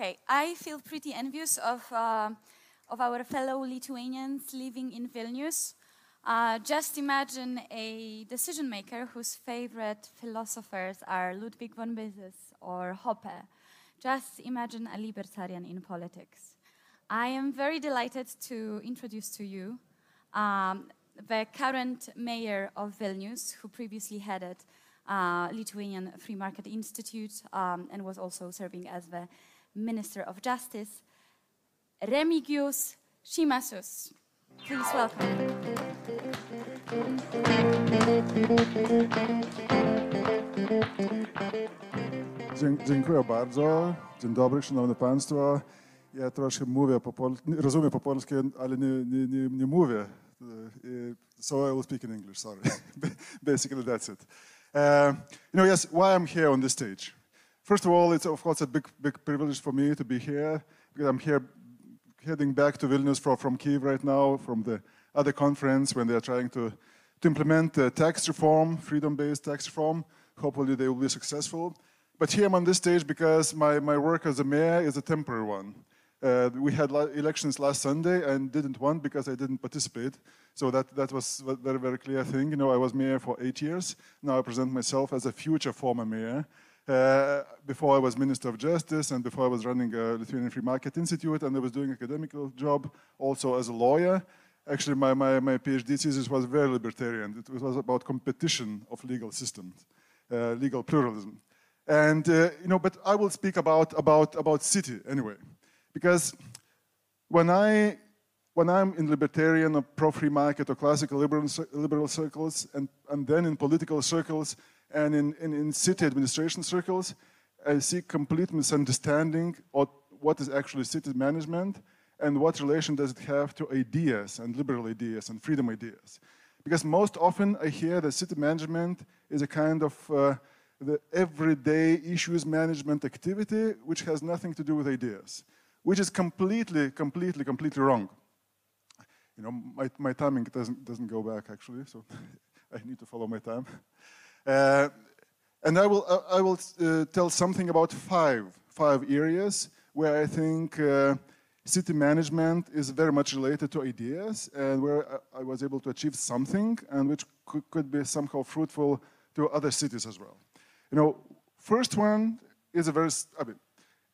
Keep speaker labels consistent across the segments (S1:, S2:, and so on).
S1: Okay, I feel pretty envious of, uh, of our fellow Lithuanians living in Vilnius. Uh, just imagine a decision maker whose favorite philosophers are Ludwig von Mises or Hoppe. Just imagine a libertarian in politics. I am very delighted to introduce to you um, the current mayor of Vilnius, who previously headed uh, Lithuanian Free Market Institute um, and was also serving as the Minister of Justice, Remigijus Šimašius. Please welcome.
S2: Dziękuję bardzo. Dzień dobry, szanowni państwo. Ja troszkę mówię po polsku, rozumiem po polsku, ale nie, nie, nie, nie mówię. So I will speak in English, sorry. Basically, that's it. Uh, you know, yes, why I'm here on this stage. First of all, it's of course a big, big privilege for me to be here because I'm here heading back to Vilnius from, from Kiev right now, from the other conference when they're trying to, to implement the tax reform, freedom-based tax reform. Hopefully they will be successful. But here I'm on this stage because my, my work as a mayor is a temporary one. Uh, we had elections last Sunday and didn't win because I didn't participate. So that, that was a very, very clear thing. You know, I was mayor for eight years. Now I present myself as a future former mayor. Uh, before I was Minister of Justice and before I was running a Lithuanian Free Market Institute and I was doing academic job also as a lawyer. Actually, my, my, my PhD thesis was very libertarian. It was about competition of legal systems, uh, legal pluralism. And, uh, you know, but I will speak about, about, about city anyway. Because when, I, when I'm in libertarian or pro-free market or classical liberal, liberal circles and, and then in political circles, and in, in, in city administration circles, I see complete misunderstanding of what is actually city management and what relation does it have to ideas and liberal ideas and freedom ideas. Because most often I hear that city management is a kind of uh, the everyday issues management activity which has nothing to do with ideas, which is completely, completely, completely wrong. You know, my, my timing doesn't, doesn't go back actually, so I need to follow my time. Uh, and I will, I will uh, tell something about five, five areas where I think uh, city management is very much related to ideas and where I was able to achieve something and which could, could be somehow fruitful to other cities as well. You know, first one is a very, I mean,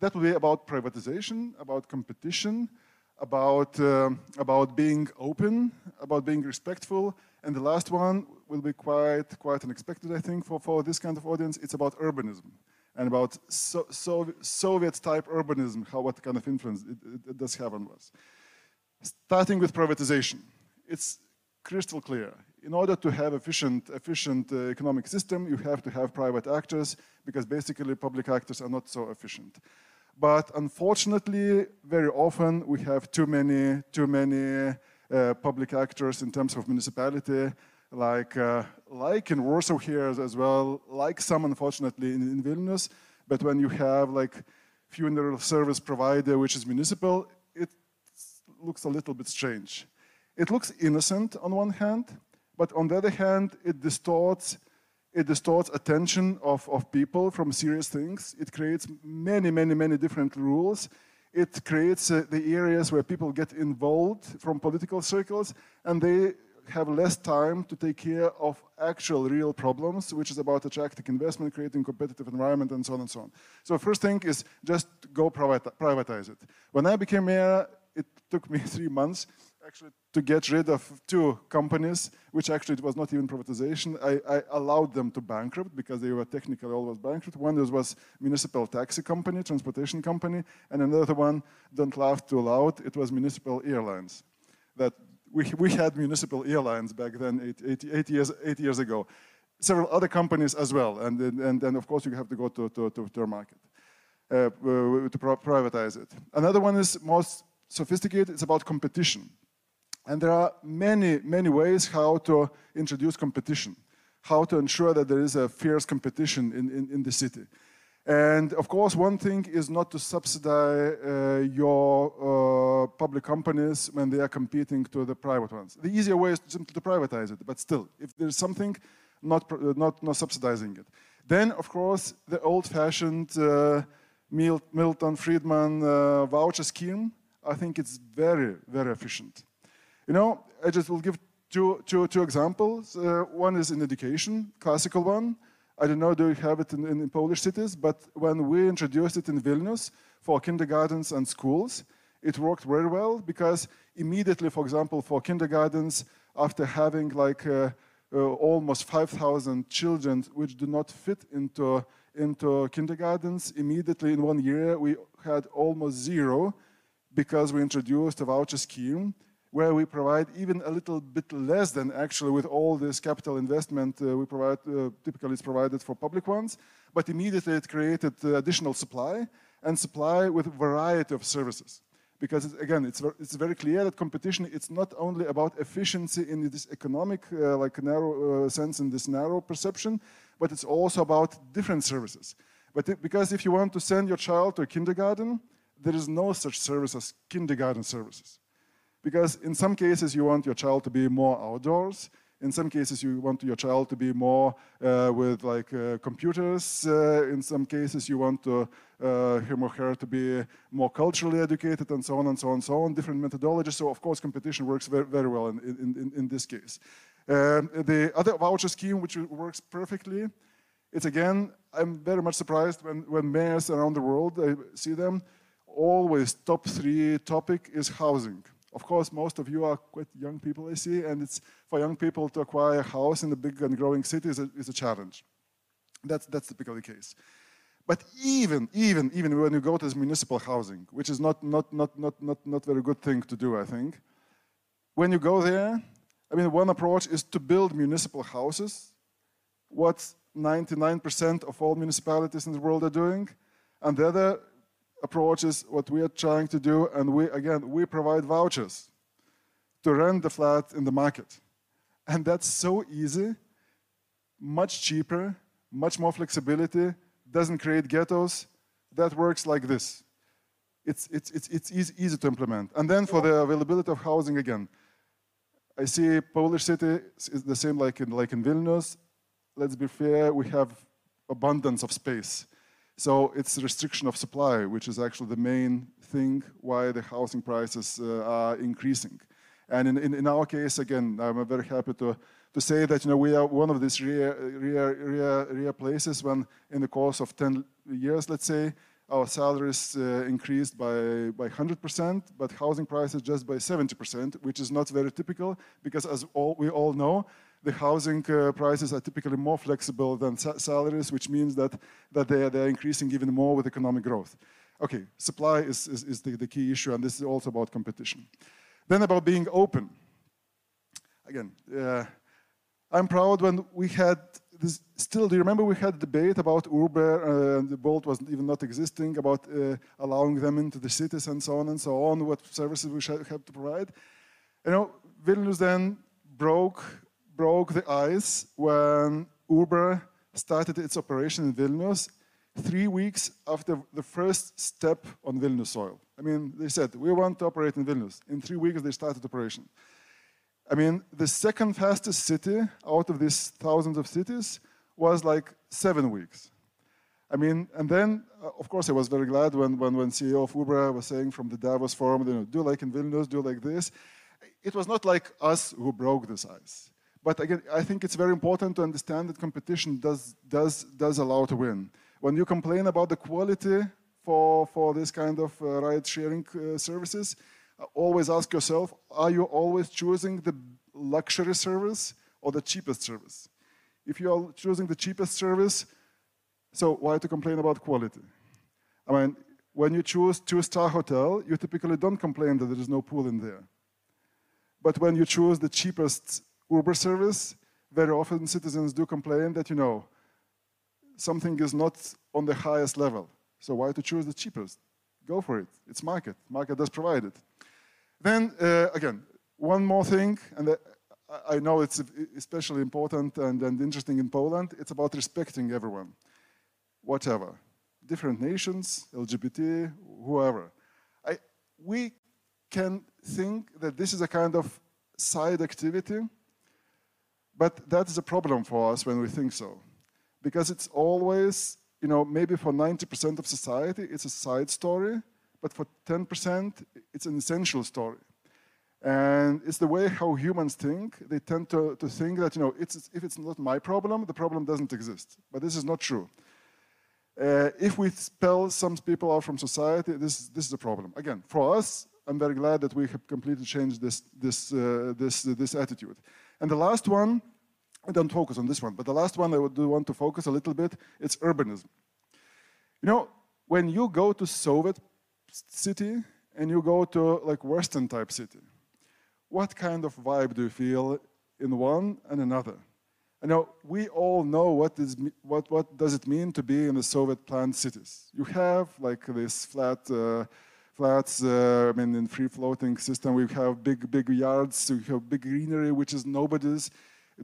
S2: that will be about privatization, about competition, about, uh, about being open, about being respectful, and the last one will be quite, quite unexpected, I think, for, for this kind of audience. It's about urbanism and about so, so, Soviet-type urbanism, how what kind of influence it, it, it, does have on us. Starting with privatization, it's crystal clear. In order to have efficient, efficient uh, economic system, you have to have private actors because basically public actors are not so efficient. But unfortunately, very often we have too many, too many uh, public actors in terms of municipality, like, uh, like in Warsaw here as well, like some unfortunately in, in Vilnius, but when you have like funeral service provider which is municipal, it looks a little bit strange. It looks innocent on one hand, but on the other hand, it distorts it distorts attention of, of people from serious things. It creates many, many, many different rules it creates uh, the areas where people get involved from political circles and they have less time to take care of actual real problems, which is about attracting investment, creating competitive environment, and so on and so on. So first thing is just go privatize it. When I became mayor, it took me three months actually to get rid of two companies, which actually it was not even privatization. I, I, allowed them to bankrupt because they were technically always bankrupt. One was municipal taxi company, transportation company, and another one, don't laugh too loud, it was municipal airlines. That we, we had municipal airlines back then, eight, eight, eight years, eight years ago. Several other companies as well, and, and then of course you have to go to, to, to, to market uh, to privatize it. Another one is most sophisticated, it's about competition. And there are many, many ways how to introduce competition, how to ensure that there is a fierce competition in, in, in the city. And of course, one thing is not to subsidize uh, your uh, public companies when they are competing to the private ones. The easier way is simply to privatize it, but still, if there's something, not, not, not subsidizing it. Then, of course, the old-fashioned uh, Milton Friedman uh, voucher scheme, I think it's very, very efficient. You know, I just will give two, two, two examples. Uh, one is in education, classical one. I don't know, do you have it in, in, in Polish cities? But when we introduced it in Vilnius for kindergartens and schools, it worked very well because immediately, for example, for kindergartens, after having like uh, uh, almost 5,000 children which do not fit into, into kindergartens, immediately in one year we had almost zero because we introduced a voucher scheme where we provide even a little bit less than actually with all this capital investment uh, we provide, uh, typically it's provided for public ones, but immediately it created uh, additional supply and supply with a variety of services. Because it's, again, it's, it's very clear that competition, it's not only about efficiency in this economic, uh, like narrow uh, sense, in this narrow perception, but it's also about different services. But it, because if you want to send your child to a kindergarten, there is no such service as kindergarten services. Because in some cases, you want your child to be more outdoors. In some cases, you want your child to be more uh, with like uh, computers. Uh, in some cases, you want to, uh, him or her to be more culturally educated, and so on and so on and so on. Different methodologies. So, of course, competition works very, very well in, in, in, in this case. Um, the other voucher scheme, which works perfectly, it's again, I'm very much surprised when, when mayors around the world, I see them, always top three topic is housing. Of course, most of you are quite young people, I see, and it's for young people to acquire a house in a big and growing city is a, is a challenge. That's, that's typically the case. But even, even, even when you go to this municipal housing, which is not, not, not, not, not, not very good thing to do, I think, when you go there, I mean, one approach is to build municipal houses, what 99% of all municipalities in the world are doing, and the other approach is what we are trying to do, and we, again, we provide vouchers to rent the flat in the market. And that's so easy, much cheaper, much more flexibility, doesn't create ghettos. That works like this. It's, it's, it's, it's easy, easy to implement. And then for the availability of housing again, I see Polish city is the same like in, like in Vilnius. Let's be fair, we have abundance of space. So it's restriction of supply, which is actually the main thing why the housing prices uh, are increasing. And in, in, in, our case, again, I'm very happy to, to say that you know, we are one of these rare, rare, rare, rare places when in the course of 10 years, let's say, our salaries uh, increased by, by 100%, but housing prices just by 70%, which is not very typical because as all, we all know, the housing uh, prices are typically more flexible than sa salaries, which means that, that they, are, they are increasing even more with economic growth. Okay, supply is, is, is the, the key issue, and this is also about competition. Then about being open. Again, uh, I'm proud when we had this, still, do you remember we had a debate about Uber, uh, and the Bolt was even not existing, about uh, allowing them into the cities and so on and so on, what services we should have to provide. You know, Vilnius then broke broke the ice when Uber started its operation in Vilnius three weeks after the first step on Vilnius soil. I mean, they said, we want to operate in Vilnius. In three weeks, they started operation. I mean, the second fastest city out of these thousands of cities was like seven weeks. I mean, and then, uh, of course, I was very glad when, when, when CEO of Uber was saying from the Davos forum, you know, do like in Vilnius, do like this. It was not like us who broke this ice. But again, I think it's very important to understand that competition does, does, does allow to win. When you complain about the quality for, for this kind of uh, ride-sharing uh, services, uh, always ask yourself, are you always choosing the luxury service or the cheapest service? If you are choosing the cheapest service, so why to complain about quality? I mean, when you choose two-star hotel, you typically don't complain that there is no pool in there. But when you choose the cheapest Uber service, very often citizens do complain that, you know, something is not on the highest level. So why to choose the cheapest? Go for it. It's market. Market does provide it. Then, uh, again, one more thing, and uh, I know it's especially important and, and interesting in Poland, it's about respecting everyone, whatever. Different nations, LGBT, whoever. I, we can think that this is a kind of side activity but that is a problem for us when we think so. Because it's always you know, maybe for 90% of society, it's a side story, but for 10%, it's an essential story. And it's the way how humans think. They tend to, to think that, you know, it's, if it's not my problem, the problem doesn't exist. But this is not true. Uh, if we spell some people out from society, this, this is a problem. Again, for us, I'm very glad that we have completely changed this, this, uh, this, uh, this attitude. And the last one, I don't focus on this one, but the last one I would want to focus a little bit, it's urbanism. You know, when you go to Soviet city and you go to like Western type city, what kind of vibe do you feel in one and another? You know, we all know what, is, what, what does it mean to be in the Soviet planned cities. You have like this flat, uh, flats, uh, I mean, in free-floating system, we have big, big yards, we have big greenery, which is nobody's,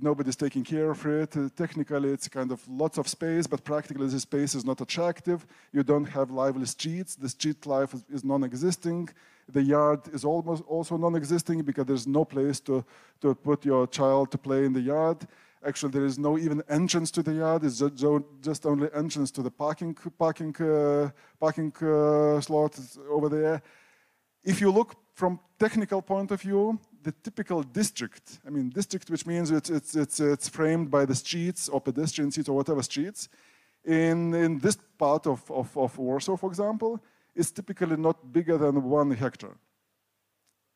S2: nobody's taking care of it. Uh, technically, it's kind of lots of space, but practically the space is not attractive. You don't have lively streets. The street life is, is non-existing. The yard is almost also non-existing because there's no place to, to put your child to play in the yard. Actually, there is no even entrance to the yard. It's just only entrance to the parking parking uh, parking uh, slot over there. If you look from technical point of view, the typical district, I mean district, which means it's it's it's, it's framed by the streets or pedestrian streets or whatever streets. In in this part of, of, of Warsaw, for example, is typically not bigger than one hectare.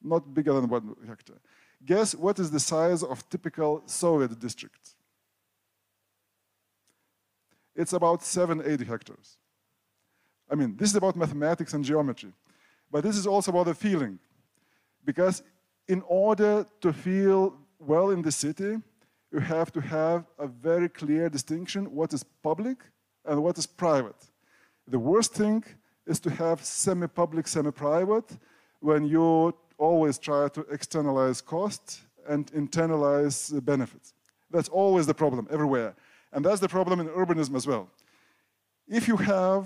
S2: Not bigger than one hectare. Guess what is the size of typical Soviet district? It's about seven, eight hectares. I mean, this is about mathematics and geometry, but this is also about the feeling. Because in order to feel well in the city, you have to have a very clear distinction what is public and what is private. The worst thing is to have semi-public, semi-private when you always try to externalize costs and internalize benefits. That's always the problem everywhere. And that's the problem in urbanism as well. If you have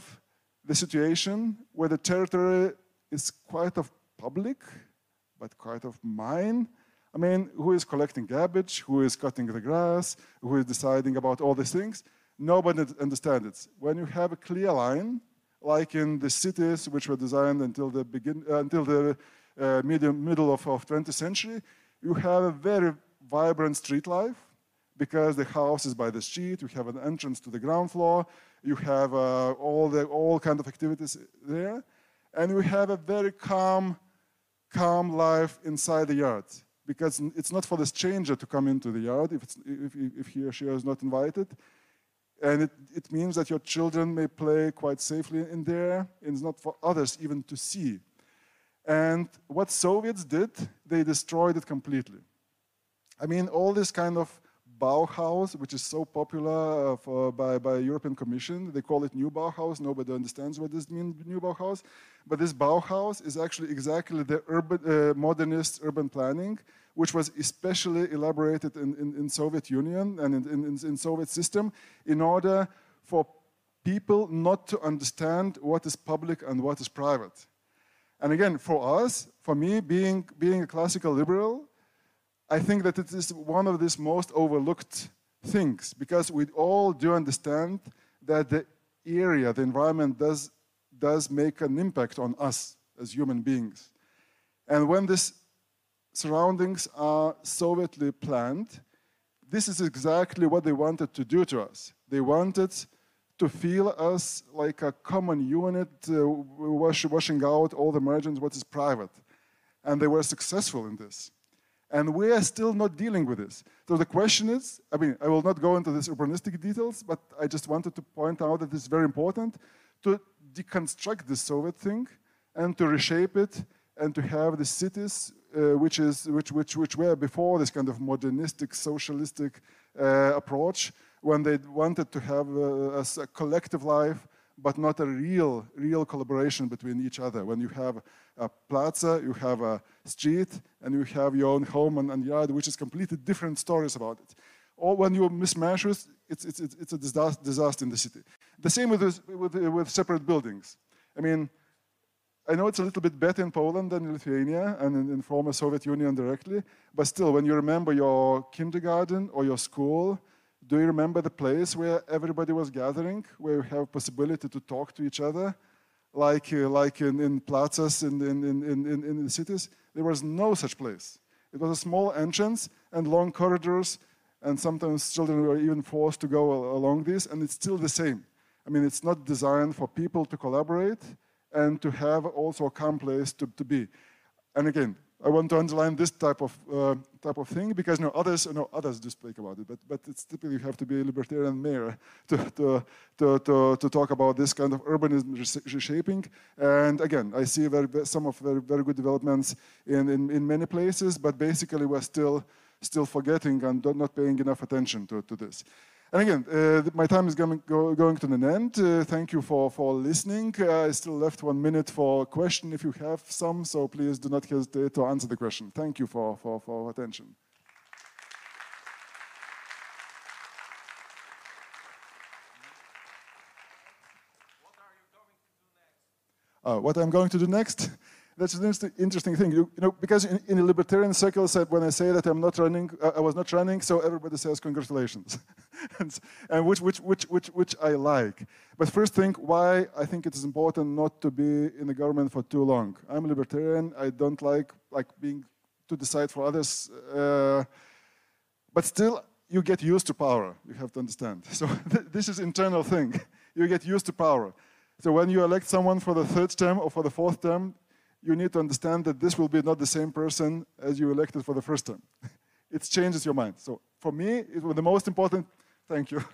S2: the situation where the territory is quite of public, but quite of mine, I mean, who is collecting garbage, who is cutting the grass, who is deciding about all these things, nobody understands it. When you have a clear line, like in the cities which were designed until the, begin, uh, until the uh, middle of, of 20th century, you have a very vibrant street life because the house is by the street, you have an entrance to the ground floor, you have uh, all, the, all kind of activities there, and you have a very calm, calm life inside the yard because it's not for the stranger to come into the yard if, if, if he or she is not invited. And it, it means that your children may play quite safely in there, and it's not for others even to see. And what Soviets did, they destroyed it completely. I mean, all this kind of Bauhaus, which is so popular uh, for, by, by European Commission, they call it New Bauhaus. Nobody understands what this means, New Bauhaus. But this Bauhaus is actually exactly the urban, uh, modernist urban planning, which was especially elaborated in, in, in Soviet Union and in, in, in Soviet system in order for people not to understand what is public and what is private. And again, for us, for me, being, being a classical liberal, I think that it is one of these most overlooked things because we all do understand that the area, the environment does, does make an impact on us as human beings. And when these surroundings are Sovietly planned, this is exactly what they wanted to do to us. They wanted to feel us like a common unit, uh, wash, washing out all the margins, what is private. And they were successful in this. And we are still not dealing with this. So the question is, I mean, I will not go into these urbanistic details, but I just wanted to point out that it's very important to deconstruct the Soviet thing and to reshape it and to have the cities uh, which, is, which, which, which were before this kind of modernistic, socialistic uh, approach, when they wanted to have a, a, collective life, but not a real, real collaboration between each other. When you have a plaza, you have a street, and you have your own home and, and yard, which is completely different stories about it. Or when you mismatch it, it's, it's, it's a disaster in the city. The same with, with, with separate buildings. I mean, I know it's a little bit better in Poland than in Lithuania and in, in former Soviet Union directly, but still, when you remember your kindergarten or your school, Do you remember the place where everybody was gathering, where you have possibility to talk to each other, like, uh, like in, in plazas in, in, in, in, in the cities? There was no such place. It was a small entrance and long corridors, and sometimes children were even forced to go along this, and it's still the same. I mean, it's not designed for people to collaborate and to have also a calm place to, to be. And again, I want to underline this type of uh, type of thing because you know, others, you know, others do speak about it, but but it's typically you have to be a libertarian mayor to to, to, to, to talk about this kind of urbanism reshaping. And again, I see very, some of very very good developments in, in, in many places, but basically we're still still forgetting and not paying enough attention to, to this. And again, uh, my time is going, go, going to an end. Uh, thank you for, for listening. Uh, I still left one minute for a question if you have some, so please do not hesitate to answer the question. Thank you for, for, for attention. Uh, what I'm going to do next? that's an interesting thing, you, you know, because in, in, the libertarian circles, when I say that I'm not running, uh, I was not running, so everybody says congratulations, and, and, which, which, which, which, which I like. But first thing, why I think it is important not to be in the government for too long. I'm a libertarian. I don't like like being to decide for others, uh, but still, you get used to power. You have to understand. So th this is internal thing. You get used to power. So when you elect someone for the third term or for the fourth term, you need to understand that this will be not the same person as you elected for the first term. it changes your mind. So for me, it was the most important, thank you.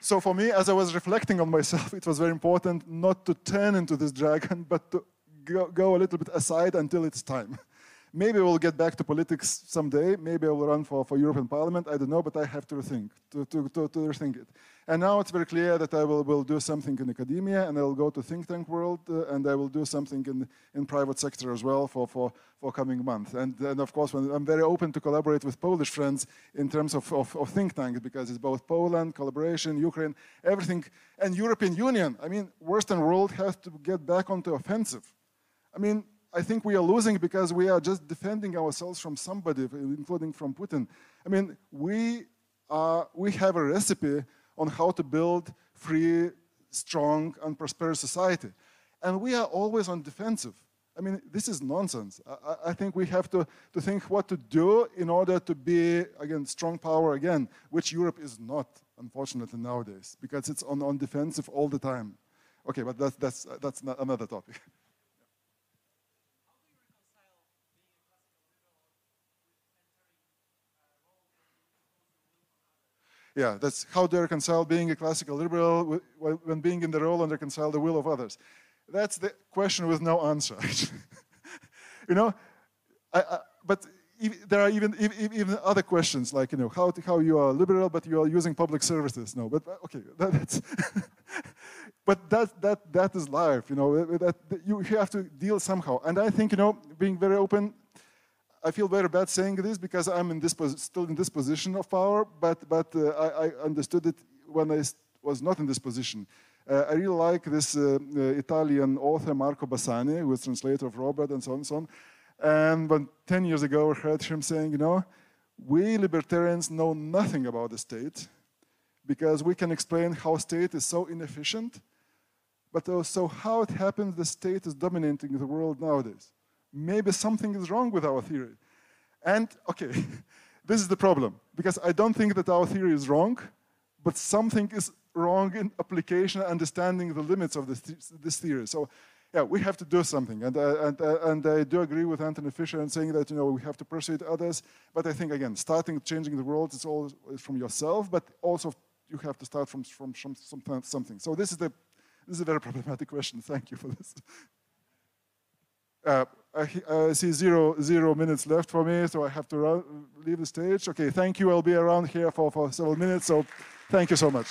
S2: so for me, as I was reflecting on myself, it was very important not to turn into this dragon, but to go, go a little bit aside until it's time. Maybe we'll get back to politics someday. Maybe I will run for, for European Parliament. I don't know, but I have to rethink, to, to, to, to rethink it. And now it's very clear that I will, will do something in academia, and I will go to think tank world, uh, and I will do something in, in private sector as well for, for, for coming month. And, and of course, I'm very open to collaborate with Polish friends in terms of, of, of think tanks, because it's both Poland, collaboration, Ukraine, everything, and European Union. I mean, Western world has to get back onto offensive. I mean, I think we are losing because we are just defending ourselves from somebody, including from Putin. I mean, we, are, we have a recipe on how to build free, strong, and prosperous society. And we are always on defensive. I mean, this is nonsense. I, I, think we have to, to think what to do in order to be, again, strong power again, which Europe is not, unfortunately, nowadays, because it's on, on defensive all the time. Okay, but that's, that's, that's another topic. yeah, that's how to reconcile being a classical liberal when being in the role and reconcile the will of others. That's the question with no answer. you know, I, I, but there are even, even other questions like, you know, how, to, how you are liberal, but you are using public services. No, but okay, that, that's, but that, that, that is life, you know, that, that you have to deal somehow. And I think, you know, being very open, I feel very bad saying this because I'm in this still in this position of power, but, but uh, I, I, understood it when I was not in this position. Uh, I really like this uh, uh Italian author Marco Bassani, who is translator of Rothbard and so on and so on. And when 10 years ago, I heard him saying, you know, we libertarians know nothing about the state because we can explain how state is so inefficient, but also how it happens the state is dominating the world nowadays maybe something is wrong with our theory. And, okay, this is the problem, because I don't think that our theory is wrong, but something is wrong in application, understanding the limits of this, this theory. So, yeah, we have to do something. And, uh, and, uh, and I do agree with Anthony Fisher in saying that, you know, we have to persuade others. But I think, again, starting changing the world is all from yourself, but also you have to start from, from, from something. So this is, the, this is a very problematic question. Thank you for this. Uh, I, see zero, zero minutes left for me, so I have to run, leave the stage. Okay, thank you. I'll be around here for, for several minutes, so thank you so much.